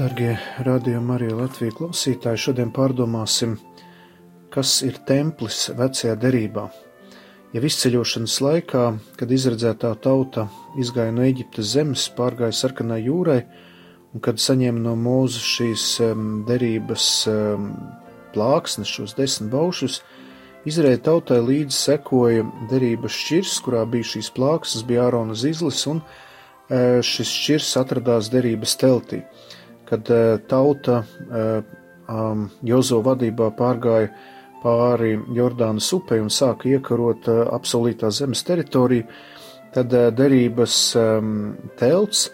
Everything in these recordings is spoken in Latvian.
Darbie radījuma arī Latvijas klausītāji, šodien pārdomāsim, kas ir templis vecajā derībā. Jau izceļošanas laikā, kad izredzētā tauta izgāja no Eģiptes zemes, pārgāja sarkanai jūrai, un kad saņēma no mūzu šīs derības plāksnes, šos desmit baušus, Izraēla tautai līdzi sekoja derības šķirs, kurā bija šīs plāksnes, bija Ārona zizlis, un šis šķirs atradās derības teltī kad eh, tauta eh, um, Jozo vadībā pārgāja pāri Jordānas upei un sāka iekarot eh, apsolītā zemes teritoriju, tad derības um, telts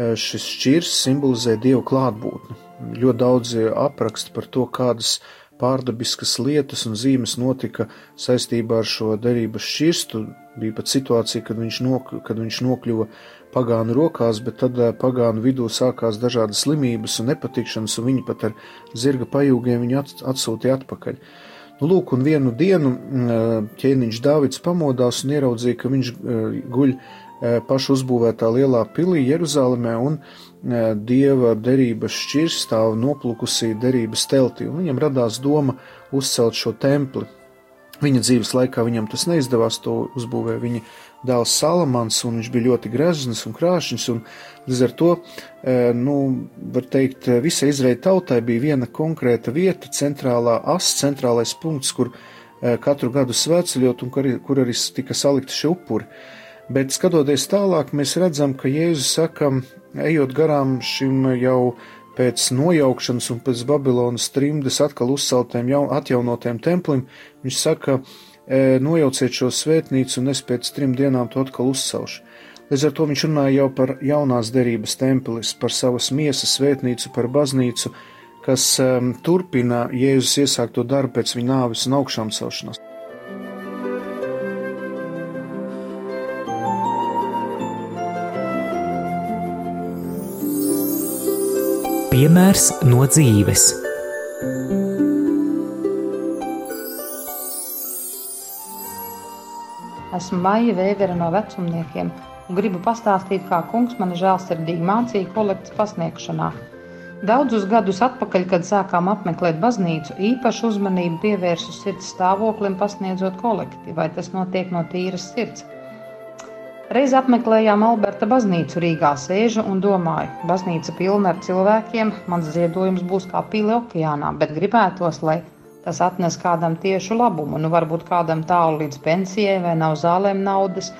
šis šķirs simbolizē dievu klātbūtni. Ļoti daudz apraksta par to, kādas pārdabiskas lietas un zīmes notika saistībā ar šo derības šķirstu. Bija pat situācija, kad viņš, nok kad viņš nokļuva pagānu rokās, bet tad eh, pagānu vidū sākās dažādas slimības un nepatikšanas, un viņi pat ar zirga pajūgiem viņu atsūtīja atpakaļ. Nu, lūk, un vienu dienu mm, eh, ķēniņš Dāvids pamodās un ieraudzīja, ka viņš eh, guļ pašu uzbūvētā lielā pilī Jeruzalemē, un dieva derības šķirs stāv noplukusī derības teltī, un viņam radās doma uzcelt šo templi. Viņa dzīves laikā viņam tas neizdevās, to uzbūvēja viņa dēls Salamans, un viņš bija ļoti grezns un krāšņs, un līdz ar to, e, nu, var teikt, visai Izraēļa tautai bija viena konkrēta vieta, centrālā as, centrālais punkts, kur e, katru gadu svētceļot un kur, kur arī tika salikti šie upuri. Bet skatoties tālāk, mēs redzam, ka Jēzus saka, ejot garām šim jau pēc nojaukšanas un pēc Babilonas trimdes atkal uzceltiem, atjaunotiem templim, viņš saka, E, nojauciet šo svētnīcu un es pēc trim dienām to atkal uzcelšu. Līdz ar to viņš runāja jau par jaunās derības templis, par savas miesas svētnīcu, par baznīcu, kas um, turpina Jēzus iesākto darbu pēc viņa nāves un augšām celšanās. Piemērs no dzīves. Esmu Maija Vēvera no vecumniekiem un gribu pastāstīt, kā kungs mani žēlsirdīgi mācīja kolekcijas pasniegšanā. Daudzus gadus atpakaļ, kad sākām apmeklēt baznīcu, īpašu uzmanību pievērsu sirds stāvoklim, pasniedzot kolekti, vai tas notiek no tīras sirds. Reiz apmeklējām Alberta baznīcu Rīgā, sēžu un domāju, baznīca pilna ar cilvēkiem, mans ziedojums būs kā pili okeānā, bet gribētos, lai Tas atnes kādam tiešu labumu, nu varbūt kādam tālu līdz pensijai vai nav zālēm naudas,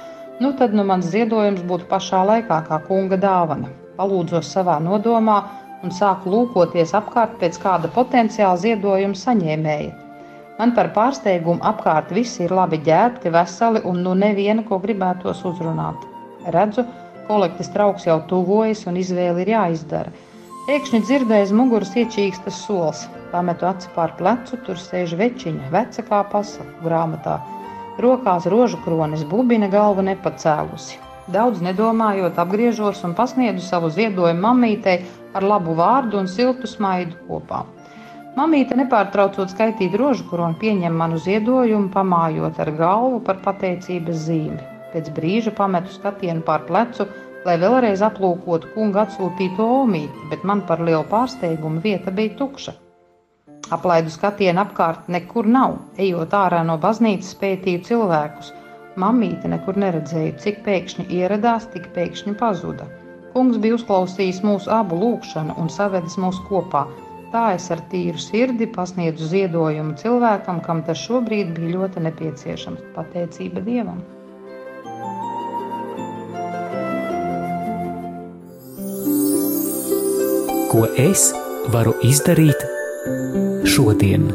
nu tad nu mans ziedojums būtu pašā laikā kā kunga dāvana. Palūdzos savā nodomā un sāku lūkoties apkārt pēc kāda potenciāla ziedojuma saņēmēja. Man par pārsteigumu apkārt visi ir labi ģērbti, veseli un nu neviena, ko gribētos uzrunāt. Redzu, kolektis trauks jau tuvojas un izvēle ir jāizdara. Pēkšņi dzirdēju muguras iečīkstas solis. Pametu aci pār plecu, tur sēž večiņa, veca kā pasaku grāmatā. Rokās rožu kronis, bubina galva nepacēlusi. Daudz nedomājot, apgriežos un pasniedzu savu ziedojumu mamītei ar labu vārdu un siltu smaidu kopā. Mamīte nepārtraucot skaitīt rožu kroni, pieņem manu ziedojumu, pamājot ar galvu par pateicības zīmi. Pēc brīža pametu skatienu pār plecu, lai vēlreiz aplūkotu kunga atsūtīto omīti, bet man par lielu pārsteigumu vieta bija tukša. Aplaidu skatienu apkārt nekur nav. Ejot ārā no baznīcas, pētīju cilvēkus. Mamīte nekur neredzēju, cik pēkšņi ieradās, tik pēkšņi pazuda. Kungs bija uzklausījis mūsu abu lūgšanu un savedis mūs kopā. Tā es ar tīru sirdi pasniedzu ziedojumu cilvēkam, kam tas šobrīd bija ļoti nepieciešams. Pateicība Dievam! Ko es varu izdarīt šodien.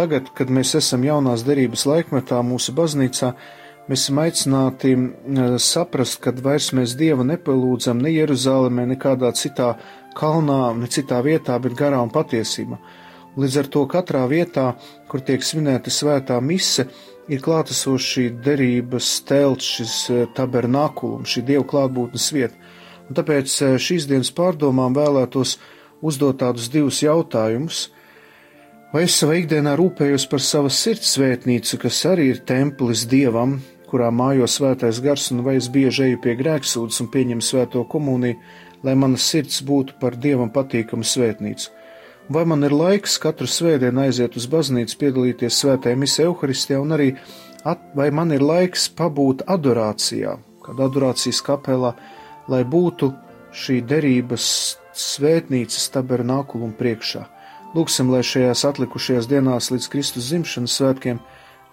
Tagad, kad mēs esam jaunās derības laikmetā, mūsu baznīcā Mēs esam aicināti saprast, ka vairs mēs Dievu nepalūdzam ne Jeruzalemē, nekādā citā kalnā, ne citā vietā, bet garā un patiesībā. Līdz ar to katrā vietā, kur tiek svinēta svētā mise, ir klātesošs šī derības telts, šis tabernakulums, šī Dieva klātbūtnes vieta. Un tāpēc šīs dienas pārdomām vēlētos uzdot tādus divus jautājumus Vai es savā ikdienā rūpējos par savas sirds svētnīcu, kas arī ir templis dievam, kurā mājo svētais gars, un vai es bieži eju pie grēksūdas un pieņemu svēto komuniju, lai mana sirds būtu par dievam patīkama svētnīca? Vai man ir laiks katru svētdienu aiziet uz baznīcu, piedalīties svētajā misē Euharistijā, un arī at, vai man ir laiks pabūt adorācijā, kāda adorācijas kapelā, lai būtu šī derības svētnīcas tabernākulum priekšā? Lūksim, lai šajās atlikušajās dienās līdz Kristus dzimšanas svētkiem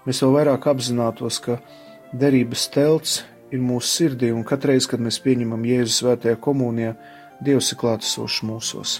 mēs vēl vairāk apzinātos, ka derības telts ir mūsu sirdī, un katreiz, kad mēs pieņemam Jēzus svētajā komunijā, Dievs ir klātesošs mūsos.